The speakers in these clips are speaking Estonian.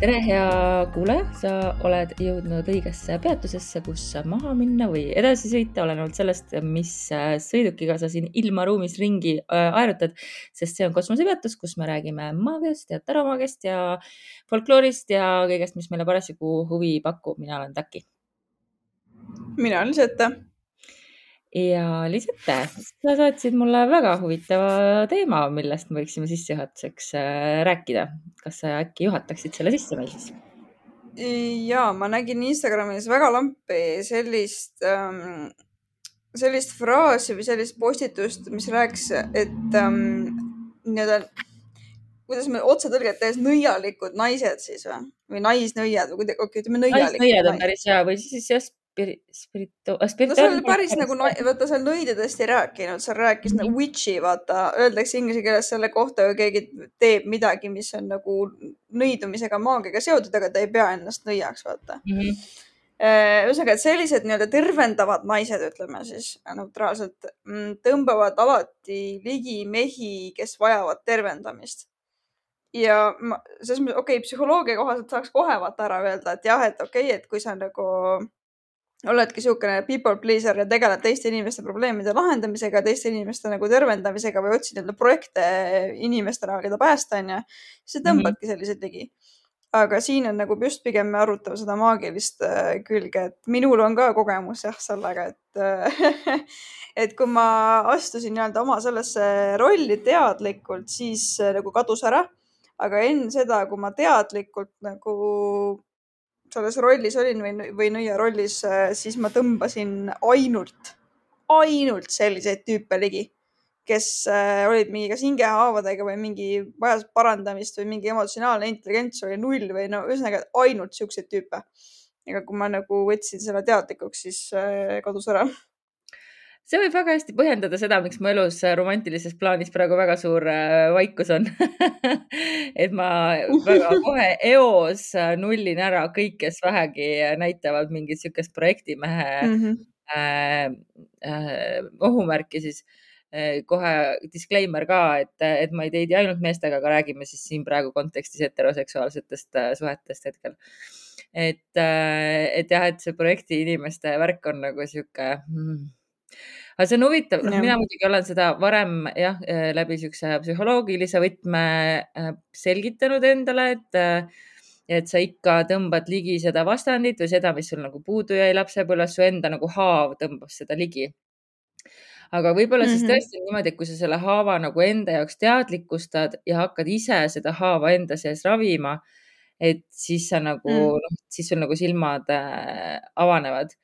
tere, hea kuulaja, sa oled jõudnud õigesse peatusesse, kus maha minna või edasi sõita, olenevalt sellest, mis sõidukiga sa siin ilmaruumis ringi äh, aerutad, sest see on kosmosepeatus, kus me räägime maagiast ja taramaagiast ja folkloorist ja kõigest, mis meile parasjagu huvi pakub. mina olen Taki. mina olen Sette ja Lisette, sa saatsid mulle väga huvitava teema, millest me võiksime sissejuhatuseks äh, rääkida. kas sa äkki juhataksid selle sisse meil siis? ja ma nägin Instagramis väga lampi sellist ähm,, sellist fraasi või sellist postitust, mis rääkis, et ähm, nii-öelda, kuidas me otsetõlget tehes nõialikud naised siis või, või naisnõiad või kuidagi, okei, ütleme nõialikud. naisnõiad on päris hea või siis jah, spiri-, spiritu-, spiritu-. no seal oli päris nagu, vaata seal nõidedest ei rääkinud, seal rääkis mm -hmm. nagu witch'i, vaata, öeldakse inglise keeles selle kohta, kui keegi teeb midagi, mis on nagu nõidumisega, maagiaga seotud, aga ta ei pea ennast nõiaks, vaata mm. -hmm ühesõnaga, et sellised nii-öelda tervendavad naised, ütleme siis neutraalselt, mm, tõmbavad alati ligi mehi, kes vajavad tervendamist ja ma, selles mõttes, okei okay,, psühholoogia kohaselt saaks kohe vaata ära öelda, et jah, et okei okay,, et kui sa nagu oledki niisugune people pleaser ja tegeled teiste inimeste probleemide lahendamisega, teiste inimeste nagu tervendamisega või otsid nii-öelda projekte inimestele, keda päästa, onju, siis sa tõmbadki mm -hmm. selliseid ligi. aga siin on nagu just pigem me arutame seda maagilist äh, külge, et minul on ka kogemus jah sellega, et äh, et kui ma astusin nii-öelda oma sellesse rolli teadlikult, siis äh, nagu kadus ära. aga enne seda, kui ma teadlikult nagu selles rollis olin või, või nõia rollis, äh, siis ma tõmbasin ainult, ainult selliseid tüüpe ligi, kes äh, olid mingi kas hingehaavadega või mingi vajas parandamist või mingi emotsionaalne intelligents oli null või no ühesõnaga ainult siukseid tüüpe. aga kui ma nagu võtsin selle teadlikuks, siis äh, kadus ära see võib väga hästi põhjendada seda, miks mu elus romantilises plaanis praegu väga suur äh, vaikus on et ma väga kohe eos nullin ära kõik, kes vähegi näitavad mingit niisugust projektimehe mm -hmm. äh, äh, ohumärki siis äh, kohe disclaimer ka, et, et ma ei teidi ainult meestega, aga räägime siis siin praegu kontekstis heteroseksuaalsetest äh, suhetest hetkel. et, äh, et jah, et see projekti inimeste värk on nagu sihuke mm, aga see on huvitav, noh, mina muidugi olen seda varem jah, äh, läbi siukse psühholoogilise võtme äh, selgitanud endale, et, äh, et sa ikka tõmbad ligi seda vastandit või seda, mis sul nagu puudu jäi lapsepõlves, su enda nagu haav tõmbab seda ligi aga võib-olla mm -hmm. siis mhm. tõesti niimoodi, et kui sa selle haava nagu enda jaoks teadlikustad ja hakkad ise seda haava enda sees ravima, et siis sa nagu mm., noh, siis sul nagu silmad avanevad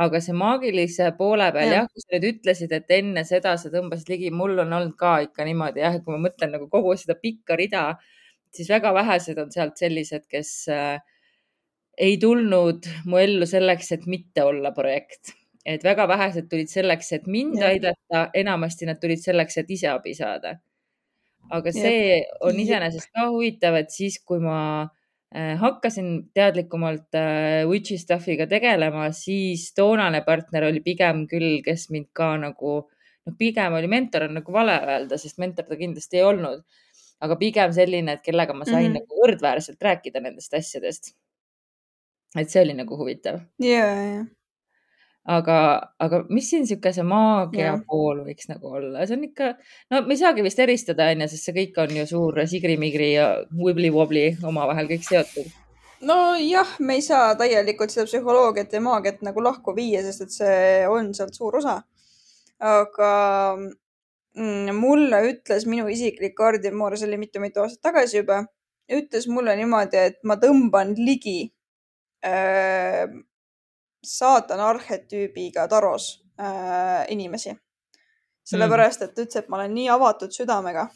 aga see maagilise poole peal jah ja,, kui sa nüüd ütlesid, et enne seda sa tõmbasid ligi, mul on olnud ka ikka niimoodi jah, et kui ma mõtlen nagu kogu seda pikka rida, siis väga vähesed on sealt sellised, kes äh, ei tulnud mu ellu selleks, et mitte olla projekt, et väga vähesed tulid selleks, et mind ja. aidata, enamasti nad tulid selleks, et ise abi saada. aga see ja. on iseenesest ka huvitav, et siis, kui ma Äh, hakkasin teadlikumalt äh, witchy stuff'iga tegelema, siis toonane partner oli pigem küll, kes mind ka nagu, noh, pigem oli mentor on nagu vale öelda, sest mentor ta kindlasti ei olnud, aga pigem selline, et kellega ma sain mm -hmm. nagu võrdväärselt rääkida nendest asjadest. et see oli nagu huvitav. ja, ja aga, aga mis siin niisugune see maagia ja. pool võiks nagu olla, see on ikka, no me ei saagi vist eristada, onju, sest see kõik on ju suur sigrimigri ja wibbly-wobbly omavahel kõik seotud. nojah, me ei saa täielikult seda psühholoogiat ja maagiat nagu lahku viia, sest et see on sealt suur osa. aga mm, mulle ütles minu isiklik kaardimoor, see oli mitu-mitu aastat tagasi juba, ütles mulle niimoodi, et ma tõmban ligi äh, saatana arhetüübiga taros äh, inimesi. sellepärast, et ta ütles, et ma olen nii avatud südamega,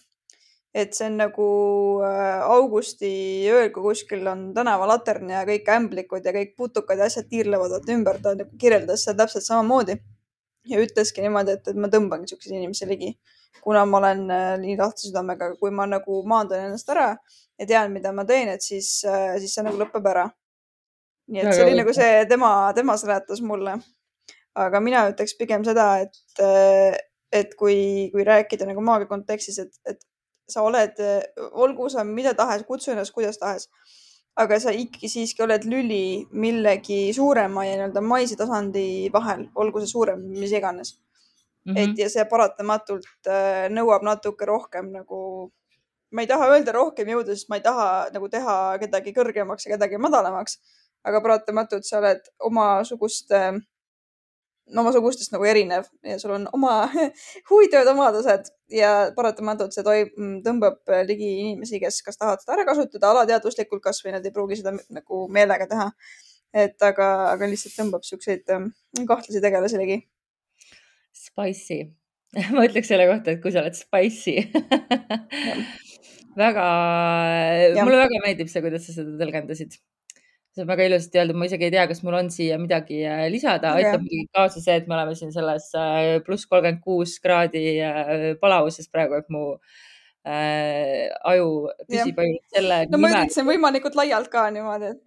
et see on nagu äh, augusti ööl, kui kuskil on tänavalatern ja kõik ämblikud ja kõik putukad ja asjad tiirlevad vaata ümber, ta nagu kirjeldas seda täpselt samamoodi. ja ütleski niimoodi, et, et ma tõmbangi siukseid inimesi ligi, kuna ma olen äh, nii lahti südamega, kui ma nagu maandan ennast ära ja tean, mida ma teen, et siis äh,, siis see nagu lõpeb ära nii et see oli nagu see tema, tema seletas mulle. aga mina ütleks pigem seda, et, et kui, kui rääkida nagu maagia kontekstis, et, et sa oled, olgu sa mida tahes, kutsu ennast kuidas tahes, aga sa ikkagi siiski oled lüli millegi suurema ja nii-öelda maise tasandi vahel, olgu see suurem, mis iganes mm. -hmm. et ja see paratamatult nõuab natuke rohkem nagu, ma ei taha öelda rohkem jõudu, sest ma ei taha nagu teha kedagi kõrgemaks ja kedagi madalamaks, aga paratamatult sa oled omasuguste äh, omasugustest nagu erinev ja sul on oma huvitavad omadused ja paratamatult see toim, tõmbab ligi inimesi, kes kas tahavad seda ära kasutada alateadvuslikult, kasvõi nad ei pruugi seda nagu meelega teha. et aga, aga lihtsalt tõmbab siukseid ähm, kahtlasi tegelasi ligi. Spicy ma ütleks selle kohta, et kui sa oled spicy väga, mulle väga meeldib see, kuidas sa seda tõlgendasid see on väga ilusasti öeldud, ma isegi ei tea, kas mul on siia midagi äh, lisada. Aitab muidugi kaasa see, et me oleme siin selles äh, pluss kolmkümmend kuus kraadi äh, palavuses praegu, et mu äh, aju püsib ainult selle no, ma üritasin võimalikult laialt ka niimoodi, et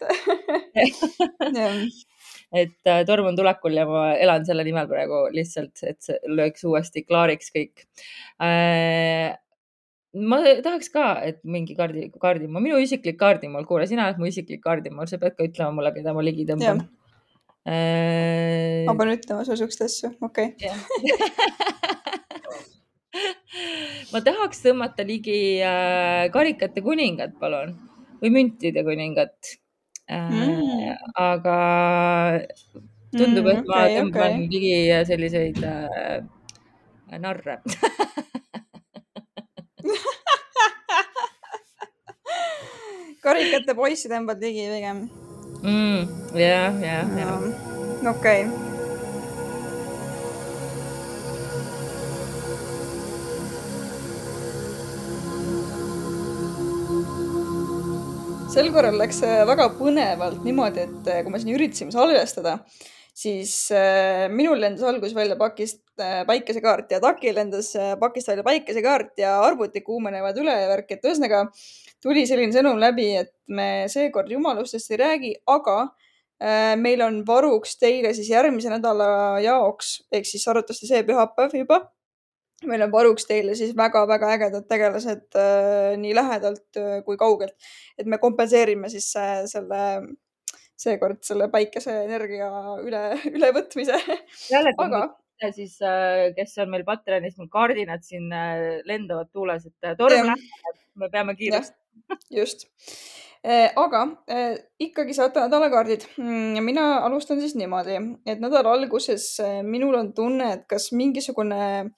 et äh, torm on tulekul ja ma elan selle nimel praegu lihtsalt, et see lööks uuesti klaariks kõik. Äh, ma tahaks ka, et mingi kaardi, kaardimaal, minu isiklik kaardimaal, kuule, sina oled mu isiklik kaardimaal, sa pead ka ütlema mulle, keda ma ligi tõmban. Äh... ma pean ütlema sulle siukseid asju, okei okay. ma tahaks tõmmata ligi äh, karikate kuningat, palun, või müntide kuningat äh,. Mm. aga tundub, et mm, ma okay, tõmban okay. ligi selliseid äh, narre karikate poissi tõmbad ligi pigem mm,. jah, jah, jah. okei. sel korral läks väga põnevalt niimoodi, et kui me siin üritasime salvestada, siis äh, minul lendas alguses välja pakist äh, päikesekaart ja Takil lendas äh, pakist välja päikesekaart ja arvuti kuumenevad üle ja värk, et ühesõnaga tuli selline sõnum läbi, et me seekord jumalustest ei räägi, aga meil on varuks teile siis järgmise nädala jaoks ehk siis arvatavasti see pühapäev juba. meil on varuks teile siis väga-väga ägedad tegelased nii lähedalt kui kaugelt, et me kompenseerime siis selle seekord selle päikeseenergia üle, ülevõtmise. aga siis, äh, kes on meil Patreonis, mul kardinad siin äh, lendavad tuules, et äh, torm läheb, me peame kiiresti. Just, aga ikkagi saate nädalakaardid. Mm, mina alustan siis niimoodi, et nädala alguses minul on tunne, et kas mingisugune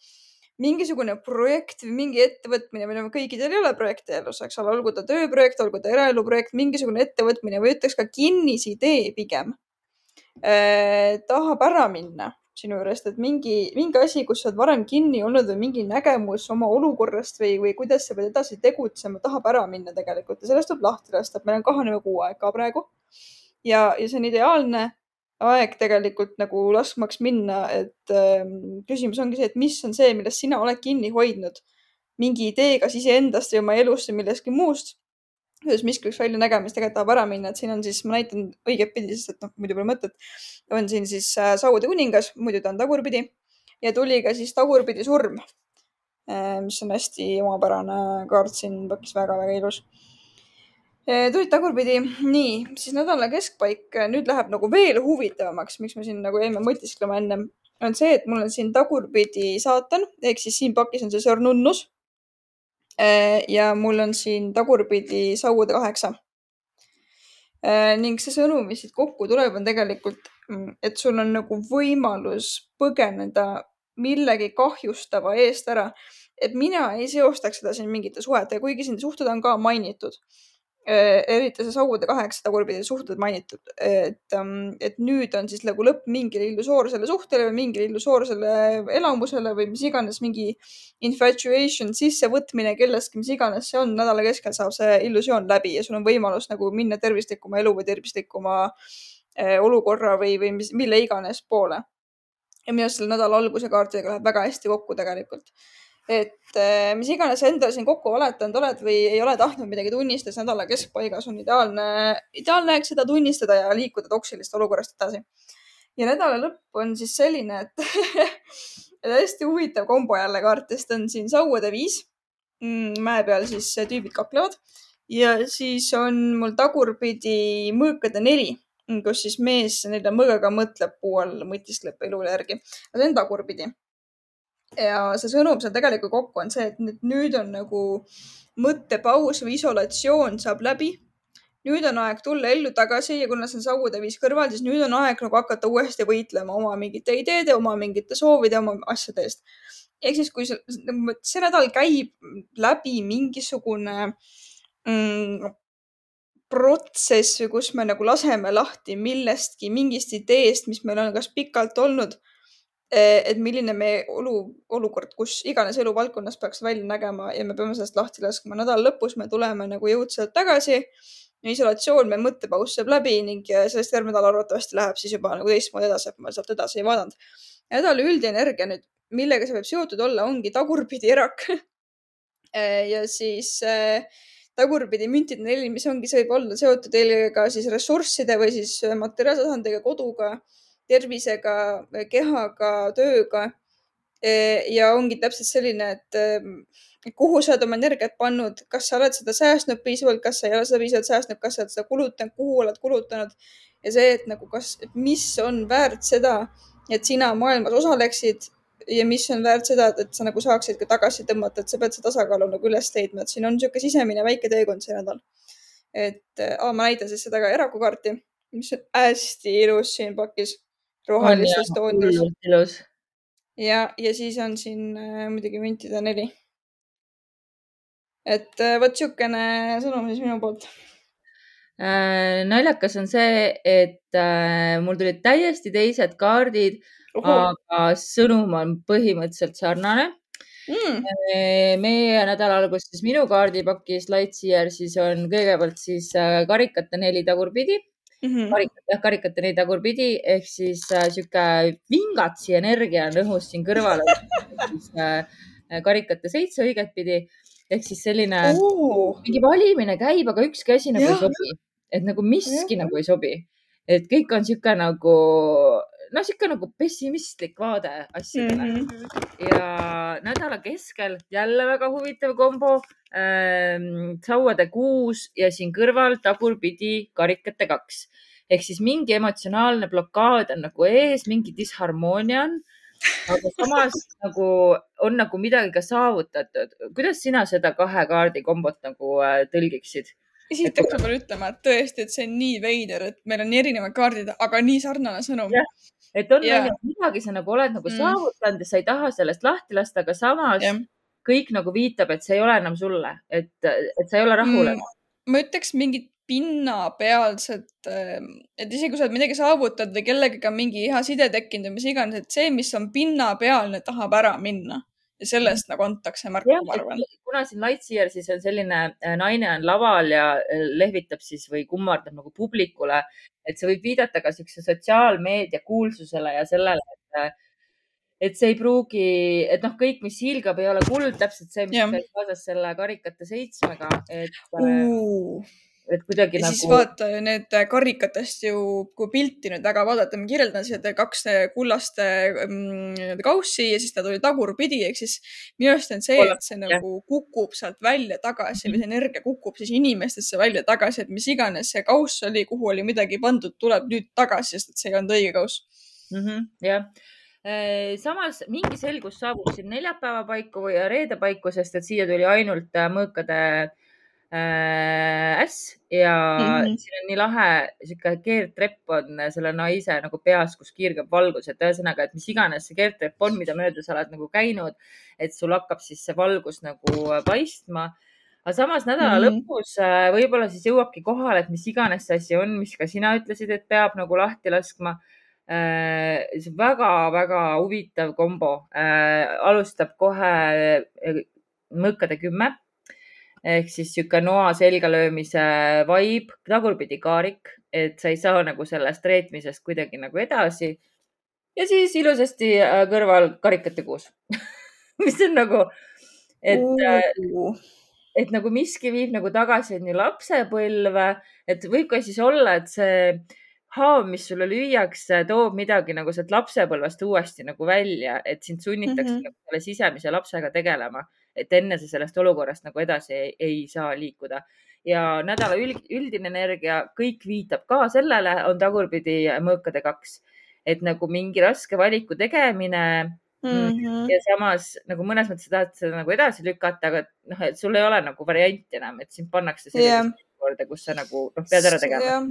mingisugune projekt või mingi ettevõtmine, meil on kõikidel ei ole projekte elus, eks ole, olgu ta tööprojekt, olgu ta eraelu projekt, mingisugune ettevõtmine või ütleks ka kinnisidee pigem eh, tahab ära minna sinu juurest, et mingi, mingi asi, kus sa oled varem kinni olnud või mingi nägemus oma olukorrast või, või kuidas sa pead edasi tegutsema, tahab ära minna tegelikult ja sellest tuleb lahti lasta, et meil on kahaneva kuu aeg ka praegu. ja, ja see on ideaalne aeg tegelikult nagu laskmaks minna, et äh, küsimus ongi see, et mis on see, millest sina oled kinni hoidnud mingi idee, kas iseendast või oma elust või millestki muust. Kuidas miski võiks välja nägema, mis tegelikult tahab ära minna, et siin on siis, ma näitan õigetpidi, sest et noh, muidu pole mõtet. on siin siis äh, Saude kuningas, muidu ta on tagurpidi ja tuli ka siis tagurpidi surm äh,, mis on hästi omapärane kaart siin pakis väga-väga ilus tulid tagurpidi, nii, siis nädala keskpaik nüüd läheb nagu veel huvitavamaks, miks me siin nagu jäime mõtisklema ennem, on see, et mul on siin tagurpidi saatan ehk siis siin pakis on see Sörnunnus. Ja mul on siin tagurpidi Saude kaheksa. ning see sõnum, mis siit kokku tuleb, on tegelikult, et sul on nagu võimalus põgeneda millegi kahjustava eest ära. et mina ei seostaks seda siin mingite suhetega, kuigi siin suhted on ka mainitud Äh, eriti see Saude kaheksa tagurpidi suhted mainitud, et, ähm, et nüüd on siis nagu lõpp mingile illusoorsele suhtele või mingile illusoorsele elamusele või mis iganes, mingi infatuation, sissevõtmine kellestki, mis iganes see on, nädala keskel saab see illusioon läbi ja sul on võimalus nagu minna tervislikuma elu või tervislikuma äh, olukorra või, või mis, mille iganes poole. ja minu arust selle nädala alguse kaartidega läheb väga hästi kokku tegelikult et eh, mis iganes endale siin kokku valetanud oled või ei ole tahtnud midagi tunnistada, nädala keskpaigas on ideaalne, ideaalne aeg seda tunnistada ja liikuda toksilist olukorrast edasi. ja nädala lõpp on siis selline, et hästi huvitav kombo jälle kaartidest on siin sauade viis mm,. mäe peal siis tüübid kaklevad ja siis on mul tagurpidi mõõkade neli, kus siis mees nelja mõõgaga mõtleb, puu all mõtiskleb elule järgi. see on tagurpidi. Ja see sõnum seal tegelikult kokku on see, et nüüd, on nagu mõttepaus või isolatsioon saab läbi nüüd on aeg tulla ellu tagasi ja kuna see on sauatäis kõrval, siis nüüd on aeg nagu hakata uuesti võitlema oma mingite ideede, oma mingite soovide, oma asjade eest. ehk siis, kui see, nagu see nädal käib läbi mingisugune mm, protsess kus me nagu laseme lahti millestki, mingist ideest, mis meil on kas pikalt olnud. Eh, et milline meie olu, olukord, kus iganes eluvaldkonnas peaks välja nägema ja me peame sellest lahti laskma. nädala lõpus me tuleme nagu jõudsalt tagasi isolatsioon, meie mõttepaus saab läbi ning sellest järgmine nädal arvatavasti läheb siis juba nagu teistmoodi edasi, et ma sealt edasi ei vaadanud. nädala üldine energia nüüd, millega see võib seotud olla, ongi tagurpidi erak ja siis äh, tagurpidi müntide neli, mis ongi, see võib olla seotud eelkõige siis ressursside või siis materiaalse tasandiga, koduga, tervisega, kehaga, tööga. ja ongi täpselt selline, et kuhu sa oled oma energiat pannud, kas sa oled seda säästnud piisavalt, kas sa ei ole seda piisavalt säästnud, kas sa oled seda kulutanud, kuhu oled kulutanud ja see, et nagu kas, mis on väärt seda, et sina maailmas osaleksid ja mis on väärt seda, et sa nagu saaksid ka tagasi tõmmata, et sa pead seda tasakaalu nagu üles leidma, et siin on niisugune sisemine väike teekond see nädal. et aa, ma näitan siis seda ka Eraku kaarti, mis on hästi ilus siin pakis, rohelistes toonides. ja, ja siis on siin äh, muidugi müntide neli. Et äh, vot niisugune sõnum siis minu poolt. Äh,. naljakas on see, et äh, mul tulid täiesti teised kaardid, aga sõnum on põhimõtteliselt sarnane. Mm.. Äh, meie nädala alguses minu kaardipakis Lightseer siis on kõigepealt siis äh, karikate neli tagurpidi mm. -hmm. karikat, jah, karikate neli tagurpidi ehk siis äh, sihuke vingatsi energia on õhus siin kõrval siis, äh, karikate seitse õigetpidi ehk siis selline oh. mingi valimine käib, aga ükski asi nagu ja. ei sobi, et nagu miski ja. nagu ei sobi, et kõik on sihuke nagu noh, sihuke nagu pessimistlik vaade asjadele mm. -hmm. ja nädala keskel jälle väga huvitav kombo ähm,. sauade kuus ja siin kõrval tagurpidi karikate kaks ehk siis mingi emotsionaalne blokaad on nagu ees, mingi disharmoonia on aga samas nagu on nagu midagi ka saavutatud. kuidas sina seda kahe kaardi kombot nagu äh, tõlgiksid? esiteks ma pean ütlema, et tõesti, et see on nii veider, et meil on erinevad kaardid, aga nii sarnane sõnum. Et on yeah. midagi sa nagu oled nagu mm. saavutanud ja sa ei taha sellest lahti lasta, aga samas yeah. kõik nagu viitab, et see ei ole enam sulle, et, et sa ei ole rahul mm.. ma ütleks mingit pinnapealset, ähm, et isegi kui sa oled midagi saavutanud või kellegagi on mingi hea side tekkinud või mis iganes, et see, mis on pinnapealne, tahab ära minna ja sellest nagu antakse märku, ma arvan. kuna siin Lightseer siis on selline äh, naine on laval ja äh, lehvitab siis või kummardab nagu publikule, et see võib viidata ka siukse sotsiaalmeedia kuulsusele ja sellele, et äh, et see ei pruugi, et noh, kõik, mis hiilgab, ei ole kuld, täpselt see, mis käib kaasas selle karikate seitsmega, et uh et kuidagi ja nagu. siis vaata need karikatest ju, kui pilti nüüd väga vaadata, ma kirjeldan seda kaks kullast mm, kaussi ja siis ta tuli tagurpidi, ehk siis minu arust on see, et see nagu kukub sealt välja tagasi või mhm. see energia kukub siis inimestesse välja tagasi, et mis iganes see kauss oli, kuhu oli midagi pandud, tuleb nüüd tagasi, sest et see ei olnud õige kauss mm. -hmm, jah äh, samas mingi selgus saabub siin neljapäeva paiku või reede paiku, sest et siia tuli ainult äh, mõõkade äh, äss ja mm -hmm. siin on nii lahe sihuke keerdtrepp on selle naise nagu peas, kus kiirgab valgus, et ühesõnaga, et mis iganes see keerdtrepp on, mida mööda sa oled nagu käinud, et sul hakkab siis see valgus nagu paistma aga samas nädala mm -hmm. lõpus äh, võib-olla siis jõuabki kohale, et mis iganes see asi on, mis ka sina ütlesid, et peab nagu lahti laskma äh,. see väga-väga huvitav kombo äh, alustab kohe äh, mõõkade kümme ehk siis niisugune noa selga löömise vibe, tagurpidi kaarik, et sa ei saa nagu sellest reetmisest kuidagi nagu edasi. ja siis ilusasti äh, kõrval karikate kuus mis on nagu, et uh., et nagu miski viib nagu tagasi nii lapsepõlve, et võib ka siis olla, et see haav, mis sulle lüüakse, toob midagi nagu sealt lapsepõlvest uuesti nagu välja, et sind sunnitakse mm -hmm. nagu selle sisemise lapsega tegelema et enne sa sellest olukorrast nagu edasi ei, ei saa liikuda. ja nädala üldine energia, kõik viitab ka sellele, on tagurpidi mõõkade kaks, et nagu mingi raske valiku tegemine mm. -hmm. ja samas nagu mõnes mõttes sa tahad seda nagu edasi lükata, aga noh, et sul ei ole nagu varianti enam, et sind pannakse sellisesse yeah. olukorda, kus sa nagu noh, pead ära tegema yeah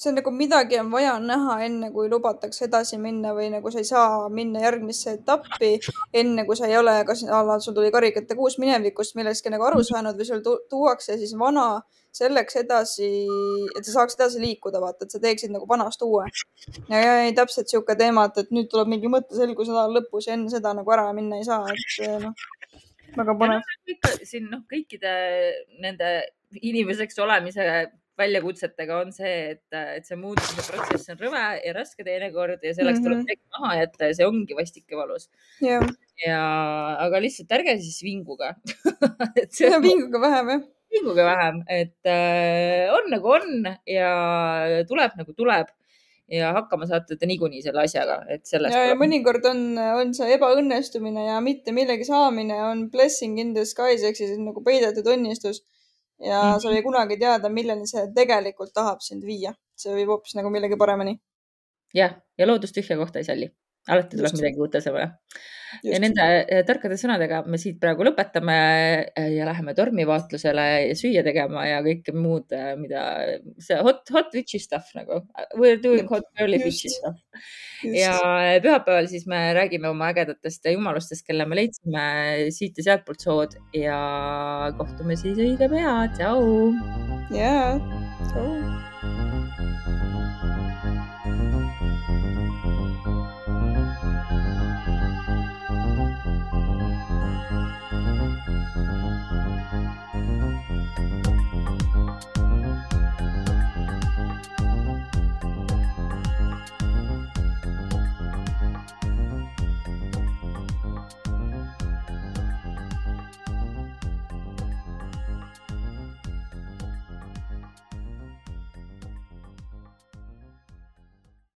see on nagu midagi on vaja näha, enne kui lubatakse edasi minna või nagu sa ei saa minna järgmisse etappi, enne kui sa ei ole, kas sul tuli karikate kuus minevikust millestki nagu aru saanud või sul tuuakse siis vana selleks edasi, et sa saaks edasi liikuda, vaata, et sa teeksid nagu vanast uue. ja, ei, täpselt sihuke teema, et, et nüüd tuleb mingi mõtteselgus nädala lõpus ja enne seda nagu ära minna ei saa, et noh, väga põnev. siin noh, kõikide nende inimeseks olemise väljakutsetega on see, et, et see muutuse protsess on rõve ja raske teinekord ja selleks mm -hmm. tuleb midagi mhm. maha jätta ja see ongi vastik ja valus yeah.. ja, aga lihtsalt ärge siis vinguge ja vinguge vähem jah. vinguge vähem, et äh, on nagu on ja tuleb nagu tuleb ja hakkama saate te niikuinii selle asjaga, et sellest. ja, ja mõnikord on, on see ebaõnnestumine ja mitte millegi saamine on blessing in disguise ehk siis nagu peidetud õnnistus ja mm -hmm. sa ei kunagi teada, milleni see tegelikult tahab sind viia. see viib hoopis nagu millegi paremini. jah, ja loodus tühja kohta ei salli alati tuleb Just. midagi uut asemele. ja nende eh, tarkade sõnadega me siit praegu lõpetame eh, ja läheme tormivaatlusele ja süüa tegema ja kõike muud, eh, mida see hot, hot witch'i stuff nagu. We are doing hot girly witch'i stuff. ja pühapäeval siis me räägime oma ägedatest jumalustest, kelle me leidsime siit ja sealtpoolt sood ja kohtume siis õige pea, tšau. jaa, tšau. Música